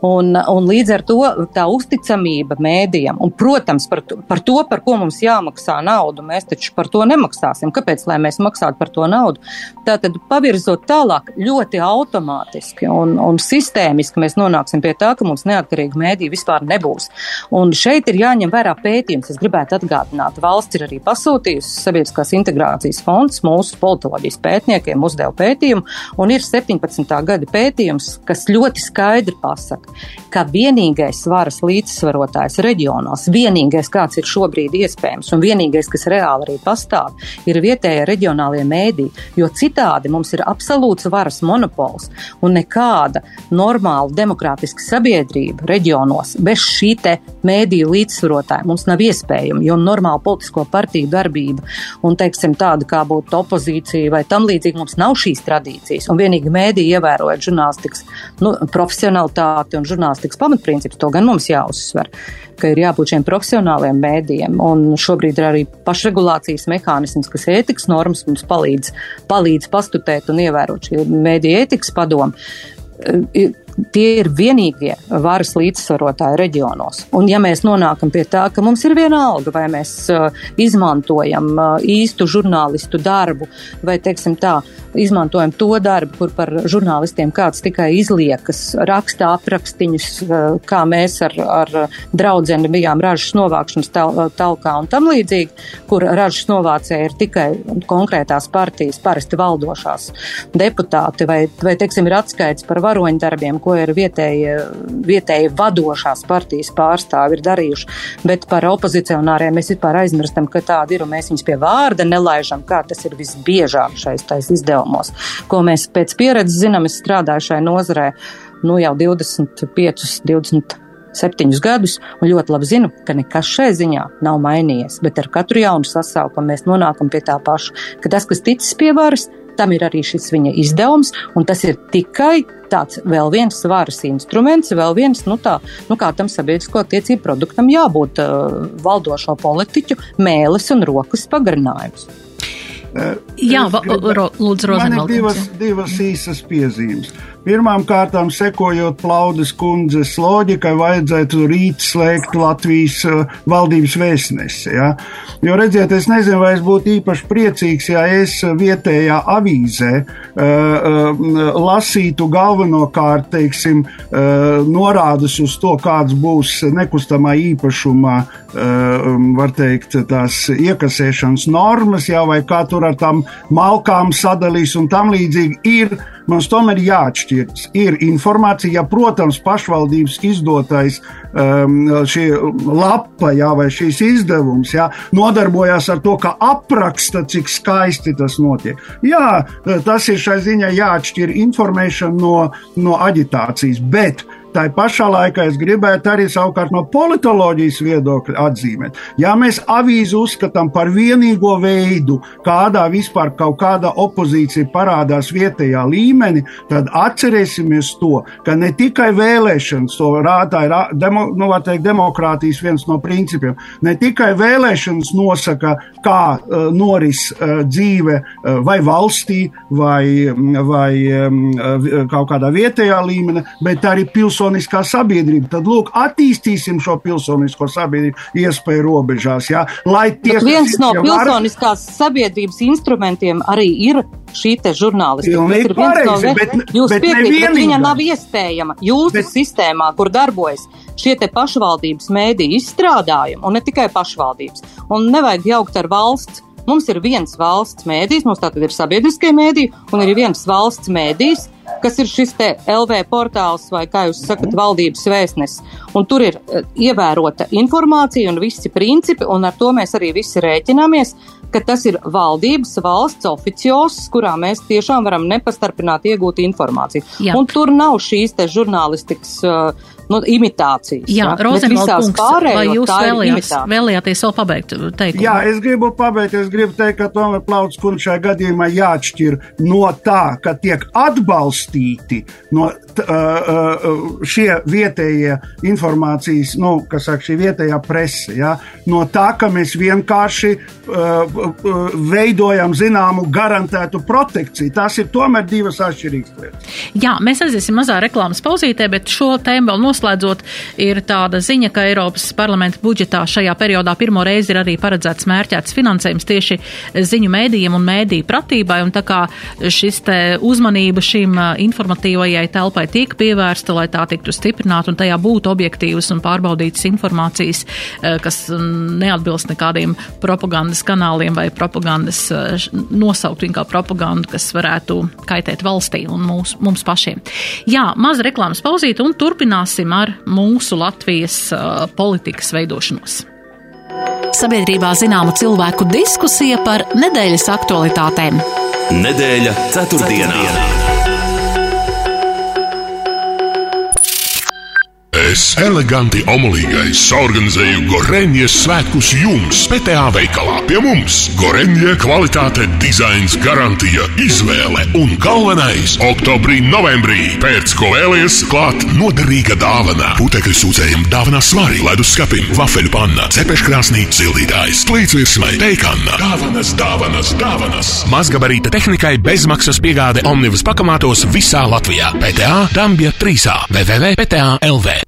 Un, un līdz ar to tā uzticamība mēdījam, un, protams, par to, par to, par ko mums jāmaksā naudu, mēs taču par to nemaksāsim. Kāpēc, lai mēs maksātu par to naudu? Tātad, pavirzot tālāk, ļoti automātiski un, un sistēmiski mēs nonāksim pie tā, ka mums neatkarīga mēdīja vispār nebūs. Un šeit ir jāņem vērā pētījums. Es gribētu atgādināt, valsts ir arī pasūtījusi sabiedriskās integrācijas integrācijas fonds mūsu politoloģijas pētniekiem uzdeva pētījumu, un ir 17. gada pētījums, kas ļoti skaidri pasaka, ka vienīgais varas līdzsvarotājs reģionos, vienīgais, kāds ir šobrīd iespējams, un vienīgais, kas reāli arī pastāv, ir vietējie reģionālie mēdī, jo citādi mums ir absolūts varas monopols un nekāda normāla demokrātiska sabiedrība reģionos bez šī te mēdīju līdzsvarotāja mums nav iespējama, jo normāla politisko partiju darbība un, teiksim, teiksim, tāda kā būtu opozīcija vai tam līdzīgi, mums nav šīs tradīcijas. Un vienīgi mēdī ievērojot žurnālistikas nu, profesionalitāti un žurnālistikas pamatprincipus, to gan mums jāuzsver, ka ir jābūt šiem profesionāliem mēdījiem. Un šobrīd ir arī pašregulācijas mehānisms, kas ētikas normas mums palīdz, palīdz pastutēt un ievērot šī mēdīja ētikas padomu tie ir vienīgie varas līdzsvarotāji reģionos. Un ja mēs nonākam pie tā, ka mums ir viena alga, vai mēs uh, izmantojam uh, īstu žurnālistu darbu, vai, teiksim tā, izmantojam to darbu, kur par žurnālistiem kāds tikai izliekas, raksta aprakstiņus, uh, kā mēs ar, ar draudzeni bijām ražas novākšanas tal, talkā un tam līdzīgi, kur ražas novācēji ir tikai konkrētās partijas, parasti valdošās deputāti, vai, vai teiksim, ir atskaits par varoņdarbiem, ko ir vietēji, vietēji vadošās partijas pārstāvi ir darījuši. Bet par opozicionāriem mēs vispār aizmirstam, ka tādi ir un mēs viņus pie vārda nelaižam, kā tas ir visbiežāk šais tais izdevumos. Ko mēs pēc pieredzes zinām, es strādāju šai nozarē nu jau 25, 20 septiņus gadus, un ļoti labi zinu, ka nekas šai ziņā nav mainījies. Bet ar katru jaunu sasaukumu mēs nonākam pie tā paša, ka tas, kas ticis pie varas, tam ir arī šis viņa izdevums, un tas ir tikai tāds vēl viens svaras instruments, vēl viens, nu tā, nu kā tam sabiedrisko attiecību produktam jābūt uh, valdošo politiķu mēlis un rokas pagarinājums. Jā, gribu, lūdzu, Rozenvaldis. Man ir divas, divas īsas piezīmes. Pirmām kārtām, sekojot Plaudas kundzes loģikai, vajadzētu rīt slēgt Latvijas uh, valdības vēstnesi. Ja? Jo, redziet, es nezinu, vai es būtu īpaši priecīgs, ja es vietējā avīzē uh, uh, lasītu galvenokārt, teiksim, uh, norādes uz to, kāds būs nekustamā īpašumā, var teikt, tās iekasēšanas normas, jā, vai kā tur ar tām malkām sadalīs un tam līdzīgi ir Mums tomēr jāatšķiras. Ir informācija, ja, protams, pašvaldības izdotais um, šī lapa jā, vai šīs izdevums jā, nodarbojās ar to, ka apraksta, cik skaisti tas notiek. Jā, tas ir šai ziņā jāatšķir informēšana no, no aģitācijas, bet Tā pašā laikā es gribētu arī savukārt no politoloģijas viedokļa atzīmēt. Ja mēs avīzi uzskatām par vienīgo veidu, kādā vispār kaut kāda opozīcija parādās vietējā līmenī, tad atcerēsimies to, ka ne tikai vēlēšanas, to rādā ir demo, nu, teikt, demokrātijas viens no principiem, ne tikai vēlēšanas nosaka, kā uh, noris uh, dzīve uh, vai valstī, vai, vai um, kaut kādā vietējā līmenī, bet arī pilsētā pilsoniskā sabiedrība. Tad, lūk, attīstīsim šo pilsonisko sabiedrību iespēju robežās. Jā, lai tie, Bet viens no pilsoniskās var... sabiedrības instrumentiem arī ir šī te žurnālistika. Tas ir viens no veidiem, jūs piekrītat, bet viņa nav iespējama jūsu bet... sistēmā, kur darbojas šie te pašvaldības mēdī izstrādājumi, un ne tikai pašvaldības. Un nevajag jaukt ar valsts. Mums ir viens valsts mēdījis, mums tātad ir sabiedriskie mēdīji, un ir viens valsts mēdījis, kas ir šis LV portāls vai, kā jūs sakat, valdības vēstnesis. Un tur ir uh, ievērota informācija un visi principi, un ar to mēs arī visi rēķināmies, ka tas ir valdības valsts oficios, kurā mēs tiešām varam nepastarpināt iegūt informāciju. Jā. Un tur nav šīs te žurnālistikas uh, nu, imitācijas. Jā, ja? Rozenvalds vai jūs vēlējās, vēlējāties vēl pabeigt teikumu? Jā, es gribu pabeigt, es gribu teikt, ka tomēr Plauts kungs šajā gadījumā jāatšķir no tā, ka tiek atbalstīti no t, uh, šie vietējie informācijas, nu, kas saka, šī vietējā prese, ja? no tā, ka mēs vienkārši uh, veidojam zināmu garantētu protekciju. Tās ir tomēr divas atšķirīgas lietas. Jā, mēs aiziesim mazā reklāmas pauzītē, bet šo tēmu vēl noslēdzam noslēdzot, ir tāda ziņa, ka Eiropas parlamenta budžetā šajā periodā pirmo reizi ir arī paredzēts mērķēts finansējums tieši ziņu mēdījiem un mēdīju pratībai, un tā kā šis te uzmanība šim informatīvajai telpai tiek pievērsta, lai tā tiktu stiprināta un tajā būtu objektīvas un pārbaudītas informācijas, kas neatbilst nekādiem propagandas kanāliem vai propagandas nosaukt viņu kā propagandu, kas varētu kaitēt valstī un mūs, mums pašiem. Jā, maza reklāmas pauzīte un turpināsim ar mūsu Latvijas uh, politikas veidošanos. Sabiedrībā zināma cilvēku diskusija par nedēļas aktualitātēm. Nedēļa ceturtdienā. ceturtdienā. Es eleganti omulīgais organizēju Goreņģijas svētkus jums, PTA veikalā. Pie mums Goreņģija kvalitāte, dizains, garantija, izvēle un galvenais - oktobrī, novembrī. Pēc ko vēlies, klāt noderīga dāvana. Putekļu sūcējiem dāvinā svarī, ledus skapim, vafeļu panna, cepeškrāsnī, sildītājs, plītsvirsmai, teikanna. Dāvanas, dāvanas, dāvanas. Mazgabarīta tehnikai bezmaksas piegāde Omnibus pakamātos visā Latvijā. PTA Dambja 3. www.pta.lv.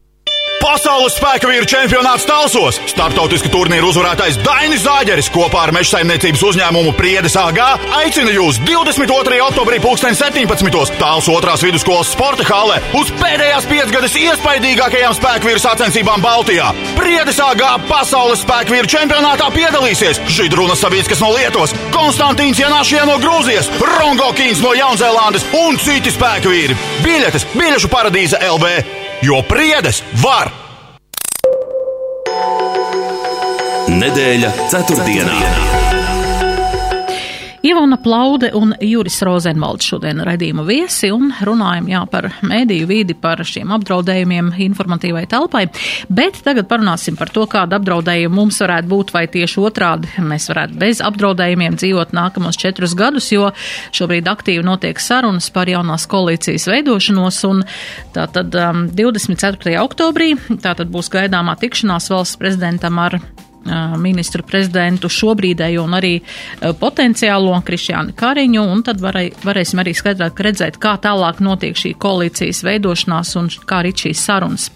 Pasaules spēka vīru čempionāts Talsos. Startautiski turnīru uzvarētājs Dainis Zāģeris kopā ar meža saimniecības uzņēmumu Priedes AG aicina jūs 22. oktobrī 2017. Tāls otrās vidusskolas sporta hālē uz pēdējās piecgades iespaidīgākajām spēku vīru sacensībām Baltijā. Priedes AG pasaules spēka vīru čempionātā piedalīsies Židruna Savīskas no Lietuvas, Konstantīns Janāšie no Grūzijas, Rongo Kīns no Jaunzēlandes un citi spēku vīri. Biļetes Biļešu paradīze LV jo priedes var! Nedēļa ceturtdienā. ceturtdienā. Ivona Plaude un Juris Rozenvalds šodien raidījuma viesi un runājam jā, par mēdīju vīdi, par šiem apdraudējumiem informatīvai telpai. Bet tagad parunāsim par to, kāda apdraudējuma mums varētu būt, vai tieši otrādi mēs varētu bez apdraudējumiem dzīvot nākamos četrus gadus, jo šobrīd aktīvi notiek sarunas par jaunās koalīcijas veidošanos. Un tātad um, 24. oktobrī tātad būs gaidāmā tikšanās valsts prezidentam ar ministru prezidentu šobrīdējo un arī potenciālo Krišjānu Kariņu, un tad varai, varēsim arī skaidrāk redzēt, kā tālāk notiek šī koalīcijas veidošanās un kā arī šīs sarunas.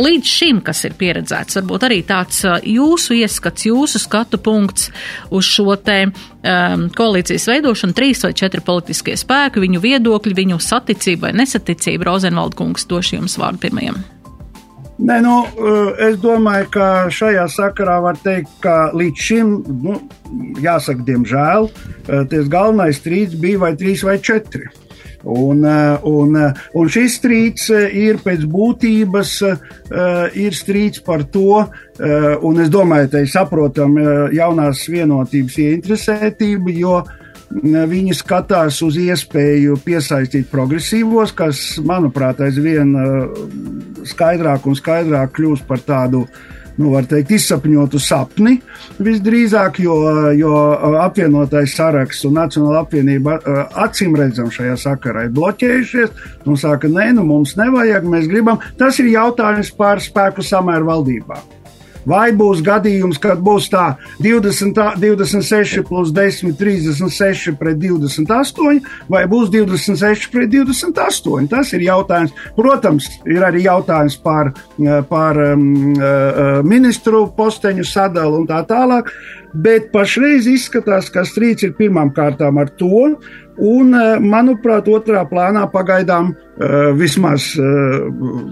Līdz šim, kas ir pieredzēts, varbūt arī tāds jūsu ieskats, jūsu skatu punkts uz šo te um, koalīcijas veidošanu, trīs vai četri politiskie spēki, viņu viedokļi, viņu saticība vai nesaticība. Rozenvalda kungs, došu jums vārdu pirmajam. Nē, nu, eh, es domāju, ka šajā sakarā var teikt, ka līdz šim, nu, jāsaka, diemžēl, eh, tas galvenais strīds bija vai trīs vai četri. Un, eh, un, un šis strīds ir pēc būtības ir strīds par to, un es domāju, ka ir saprotama jaunās vienotības ieinteresētība, jo Viņi skatās uz iespēju piesaistīt progresīvos, kas, manuprāt, aizvien skaidrāk un skaidrāk kļūst par tādu nu, var teikt, izsapņotu sapni visdrīzāk, jo, jo apvienotais saraksts un Nacionāla apvienība acīm redzam šajā sakarā ir bloķējušies un saka, nē, nu mums nevajag, mēs gribam. Tas ir jautājums par spēku samēru valdībā. Vai būs gadījums, kad būs tā 20, 26 plus 10, 36 pret 28, vai būs 26 pret 28? Tas ir jautājums. Protams, ir arī jautājums par, par um, ministru posteņu sadalu un tā tālāk, bet pašreiz izskatās, ka strīds ir pirmām kārtām ar to, Un, eh, manuprāt, otrā plānā pagaidām eh, vismaz eh,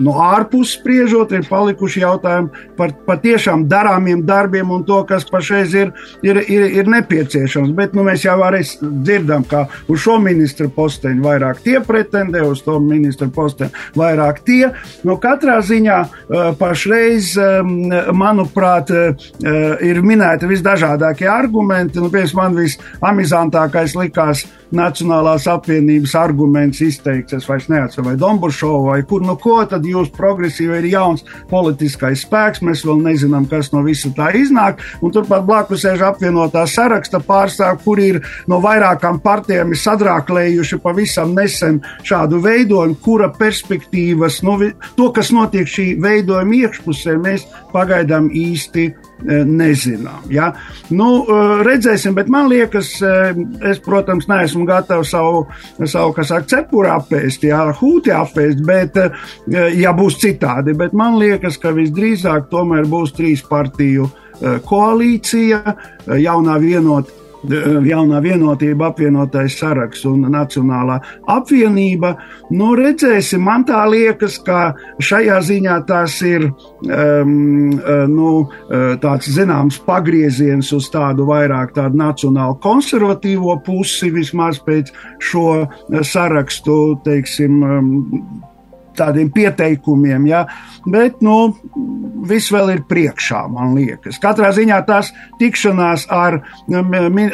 no ārpuses spriežot, ir palikuši jautājumi par patiešām darāmiem darbiem un to, kas pašreiz ir, ir, ir, ir nepieciešams. Bet nu, mēs jau arī dzirdam, ka uz šo ministru posteņu vairāk tie pretendē, uz to ministru posteņu vairāk tie. No katrā ziņā pašreiz, manuprāt, ir minēti visdažādākie argumenti. Nu, man visamizantākais likās Nacionālās apvienības arguments izteikts, es vairs neatceros, vai Dombušovu vai kur, nu ko, tad jūs progresīvi ir jauns politiskais spēks, mēs vēl nezinām, kas no visa tā iznāk, un turpat blakus sēž apvienotā saraksta pārstāv, kur ir no vairākām partijām sadrāklējuši pavisam nesen šādu veidojumu, kura perspektīvas, nu, to, kas notiek šī veidojuma iekšpusē, mēs pagaidām īsti E, nezinām. Ja? Nu, redzēsim, bet man liekas, es, protams, neesmu gatavs savu, savu kas saka, cepuru apēst, ja, hūti apēst, bet, ja būs citādi, bet man liekas, ka visdrīzāk tomēr būs trīs partiju koalīcija, jaunā vienota jaunā vienotība, apvienotais saraksts un Nacionālā apvienība. Nu, redzēsim, man tā liekas, ka šajā ziņā tas ir um, nu, tāds zināms pagrieziens uz tādu vairāk tādu nacionālu konservatīvo pusi, vismaz pēc šo sarakstu, teiksim, tādiem pieteikumiem, ja? bet, nu, viss vēl ir priekšā, man liekas. Katrā ziņā tās tikšanās ar,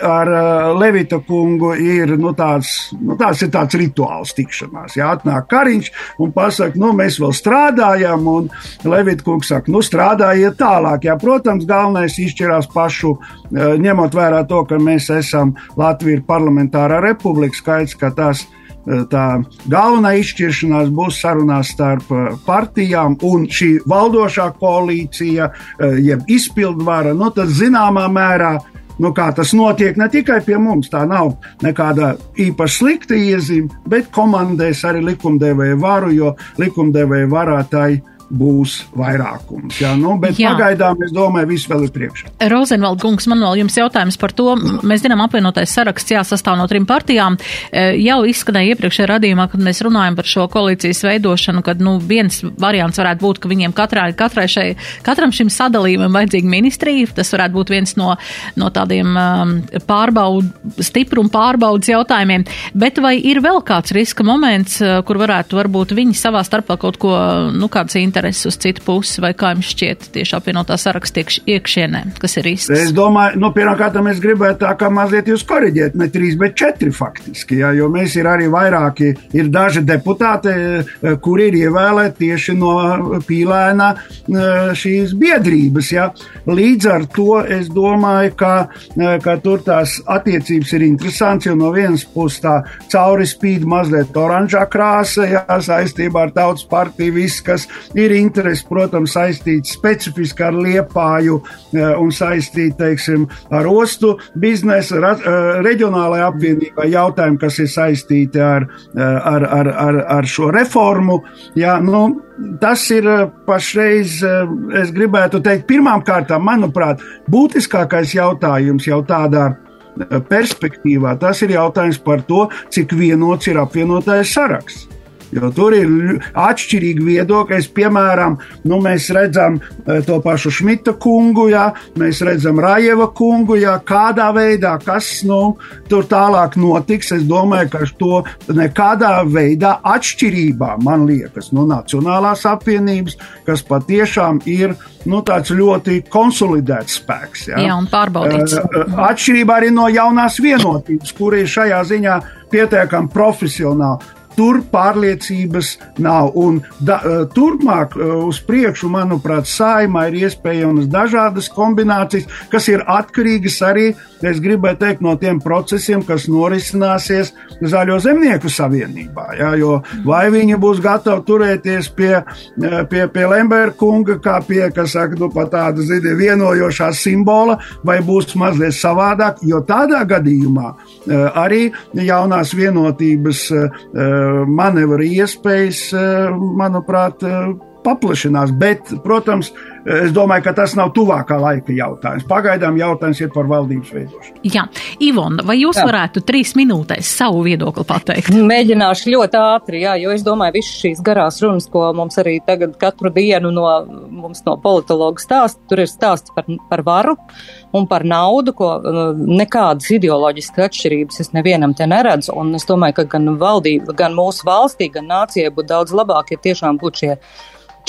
ar Levita kungu ir, nu, tāds, nu, tāds ir tāds rituāls tikšanās, ja? Atnāk Kariņš un pasaka, nu, mēs vēl strādājam, un Levita kungs saka, nu, strādājiet tālāk, ja, protams, galvenais izšķirās pašu, ņemot vērā to, ka mēs esam Latvija parlamentārā republika, skaidrs, ka tās tā galvenā izšķiršanās būs sarunās starp eh, partijām un šī valdošā koalīcija, eh, jeb izpildvara, nu tad zināmā mērā Nu, kā tas notiek ne tikai pie mums, tā nav nekāda īpaši slikta iezīme, bet komandēs arī likumdevēja varu, jo likumdevēja varā tai ir būs vairākums. Jā, nu, bet jā. pagaidām es domāju, viss vēl ir priekšā. Rozenvald kungs, man vēl jums jautājums par to. Mēs zinām, apvienotais saraksts jāsastāv no trim partijām. E, jau izskanēja iepriekšējā radījumā, kad mēs runājam par šo koalīcijas veidošanu, kad nu, viens variants varētu būt, ka viņiem katrā, katrai šai, katram šim sadalījumam vajadzīga ministrija. Tas varētu būt viens no, no tādiem um, pārbaudu, stiprumu pārbaudas jautājumiem. Bet vai ir vēl kāds riska moments, kur varētu varbūt viņi savā starpā kaut ko, nu, kāds interesi uz citu pusi, vai kā jums šķiet tieši apvienotā saraksta iekšienē, kas ir īsts? Es domāju, nu, pirmkārt, es gribētu tā kā mazliet jūs koriģēt, ne trīs, bet četri faktiski, jā, jo mēs ir arī vairāki, ir daži deputāti, eh, kuri ir ievēlēti tieši no pīlēna eh, šīs biedrības, jā. Līdz ar to es domāju, ka, eh, ka tur tās attiecības ir interesants, jo no vienas puses tā cauri spīd mazliet oranžā krāsa, jā, saistībā ar tautas partiju, viss, kas ir interesi, protams, saistīts specifiski ar liepāju eh, un saistīti, teiksim, ar ostu biznesu, eh, reģionālajai apvienībai jautājumi, kas ir saistīti ar, eh, ar, ar, ar, ar šo reformu. Jā, nu, Tas ir pašreiz, es gribētu teikt, pirmām kārtām, manuprāt, būtiskākais jautājums jau tādā perspektīvā. Tas ir jautājums par to, cik vienots ir apvienotais saraksts. Jo tur ir atšķirīgi viedokļi. Piemēram, nu, mēs redzam eh, to pašu Šmita kungu, jā, mēs redzam Rājeva kungu, jā, kādā veidā, kas nu, tur tālāk notiks. Es domāju, ka to nekādā veidā atšķirībā, man liekas, no Nacionālās apvienības, kas patiešām ir nu, tāds ļoti konsolidēts spēks. Jā, jā un pārbaudīts. Eh, atšķirībā arī no jaunās vienotības, kur ir šajā ziņā pietiekami profesionāli Tur pārliecības nav. Un da, eh, turpmāk eh, uz priekšu, manuprāt, saimā ir iespējamas dažādas kombinācijas, kas ir atkarīgas arī, es gribēju teikt, no tiem procesiem, kas norisināsies Zaļo zemnieku savienībā. Ja, jo vai viņi būs gatavi turēties pie, eh, pie, pie Lemberga kunga, kā pie, kas saka, nu, tāda zini, vienojošā simbola, vai būs mazliet savādāk, jo tādā gadījumā arī jaunās vienotības manevra iespējas, eh, manuprāt, eh, paplašinās. Bet, protams, Es domāju, ka tas nav tuvākā laika jautājums. Pagaidām jautājums ir par valdības veidošanu. Jā, Ivona, vai jūs jā. varētu trīs minūtēs savu viedokli pateikt? Mēģināšu ļoti ātri, jā, jo es domāju, visas šīs garās runas, ko mums arī tagad katru dienu no, mums no politologa stāsta, tur ir stāsts par, par varu un par naudu, ko uh, nekādas ideoloģiskas atšķirības es nevienam te neredzu. Un es domāju, ka gan valdība, gan mūsu valstī, gan nācijai būtu daudz labāk, ja tiešām būtu šie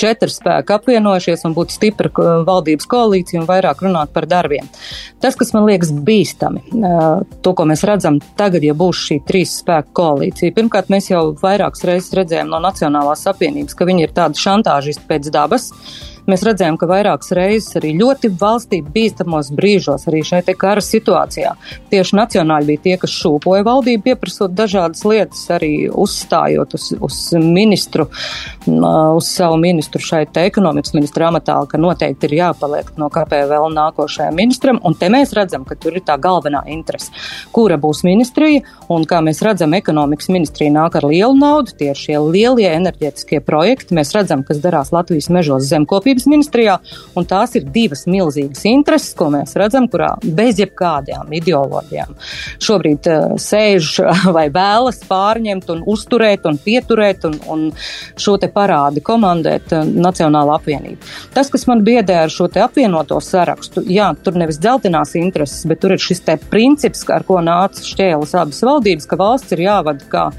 četri spēki apvienojušies un būtu stipra valdības koalīcija un vairāk runāt par darbiem. Tas, kas man liekas bīstami, to, ko mēs redzam tagad, ja būs šī trīs spēku koalīcija. Pirmkārt, mēs jau vairākas reizes redzējām no Nacionālās apvienības, ka viņi ir tādi šantāžisti pēc dabas. Mēs redzējām, ka vairākas reizes arī ļoti valstī bīstamos brīžos, arī šai kara situācijā, tieši nacionāļi bija tie, kas šūpoja valdību, pieprasot dažādas lietas, arī uzstājot uz, uz ministru, uz savu ministru šai ekonomikas ministra amatā, ka noteikti ir jāpaliek no KPVL nākošajam ministram. Un te mēs redzam, ka tur ir tā galvenā interese, kura būs ministrija, un kā mēs redzam, ekonomikas ministrija nāk ar lielu naudu, tie ir šie lielie enerģētiskie projekti. Mēs redzam, kas darās Latvijas mežos zemkopības attīstības ministrijā, un tās ir divas milzīgas intereses, ko mēs redzam, kurā bez jebkādām ideoloģijām šobrīd uh, sēž vai vēlas pārņemt un uzturēt un pieturēt un, un šo te parādi komandēt uh, Nacionāla apvienība. Tas, kas man biedē ar šo te apvienoto sarakstu, jā, tur nevis dzeltenās intereses, bet tur ir šis te princips, ar ko nāca šķēles abas valdības, ka valsts ir jāvada kā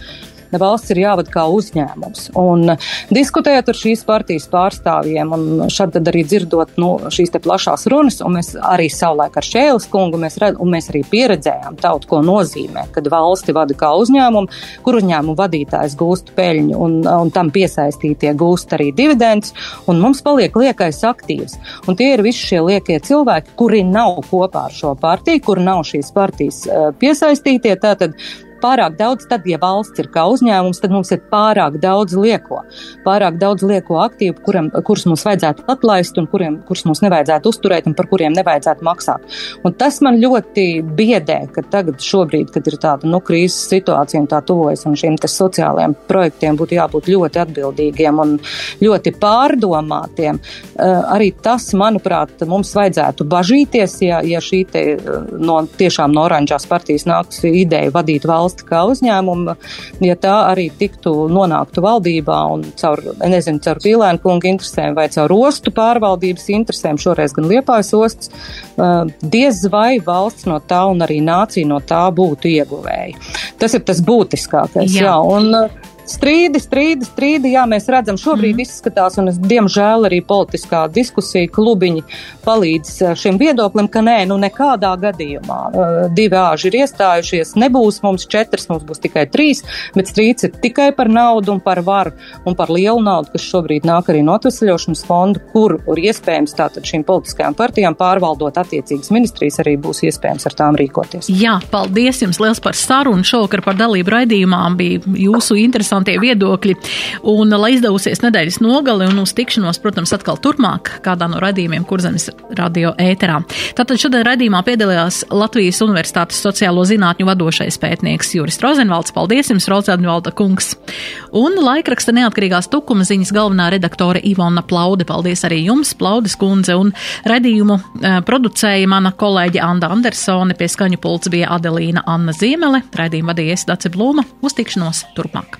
valsts ir jāvada kā uzņēmums. Un diskutējot ar šīs partijas pārstāvjiem, un šad arī dzirdot nu, šīs plašās runas, un mēs arī savulaik ar Šēles kungu, mēs, red, un mēs arī pieredzējām tautu, ko nozīmē, kad valsti vada kā uzņēmumu, kur uzņēmumu vadītājs gūst peļņu, un, un tam piesaistītie gūst arī dividendus, un mums paliek liekais aktīvs. Un tie ir visi šie liekie cilvēki, kuri nav kopā ar šo partiju, kur nav šīs partijas uh, piesaistītie. Tātad pārāk daudz, tad, ja valsts ir kā uzņēmums, tad mums ir pārāk daudz lieko, pārāk daudz lieko aktīvu, kuram, kurus mums vajadzētu atlaist un kuriem, kurus mums nevajadzētu uzturēt un par kuriem nevajadzētu maksāt. Un tas man ļoti biedē, ka tagad šobrīd, kad ir tāda, nu, krīzes situācija un tā tuvojas un šiem sociālajiem projektiem būtu jābūt ļoti atbildīgiem un ļoti pārdomātiem. Uh, arī tas, manuprāt, mums vajadzētu bažīties, ja, ja šī te uh, no tiešām no oranžās partijas nāks ideja vadīt valsts valsti kā uzņēmumu, ja tā arī tiktu nonāktu valdībā un caur, nezinu, caur Pīlēnu kungu interesēm vai caur ostu pārvaldības interesēm, šoreiz gan Liepājas ostas, diez vai valsts no tā un arī nācija no tā būtu ieguvēji. Tas ir tas būtiskākais. Jā. Jā, un, strīdi, strīdi, strīdi. Jā, mēs redzam, šobrīd mm. izskatās, un es, diemžēl arī politiskā diskusija klubiņi palīdz eh, šim viedoklim, ka nē, nu nekādā gadījumā uh, divi āži ir iestājušies, nebūs mums četras, mums būs tikai trīs, bet strīds ir tikai par naudu un par varu un par lielu naudu, kas šobrīd nāk arī no atvesļošanas fondu, kur ir iespējams tātad šīm politiskajām partijām pārvaldot attiecīgas ministrijas arī būs iespējams ar tām rīkoties. Jā, paldies jums liels par sarunu šovakar par dalību raidījumā bija jūsu interesantie viedokļi. Un, lai izdevusies nedēļas nogali un uz tikšanos, protams, atkal turpmāk kādā no raidījumiem Kurzemes radio ēterā. Tātad šodien raidījumā piedalījās Latvijas Universitātes sociālo zinātņu vadošais pētnieks Juris Rozenvalds. Paldies jums, Rozenvalda kungs! Un laikraksta neatkarīgās tukuma ziņas galvenā redaktore Ivona Plaude. Paldies arī jums, Plaudes kundze, un redījumu eh, producēja mana kolēģe Anda Andersone, pie skaņu pults bija Adelīna Anna Ziemele, raidījumu vadīja Dace Blūma. Uz tikšanos turpmāk!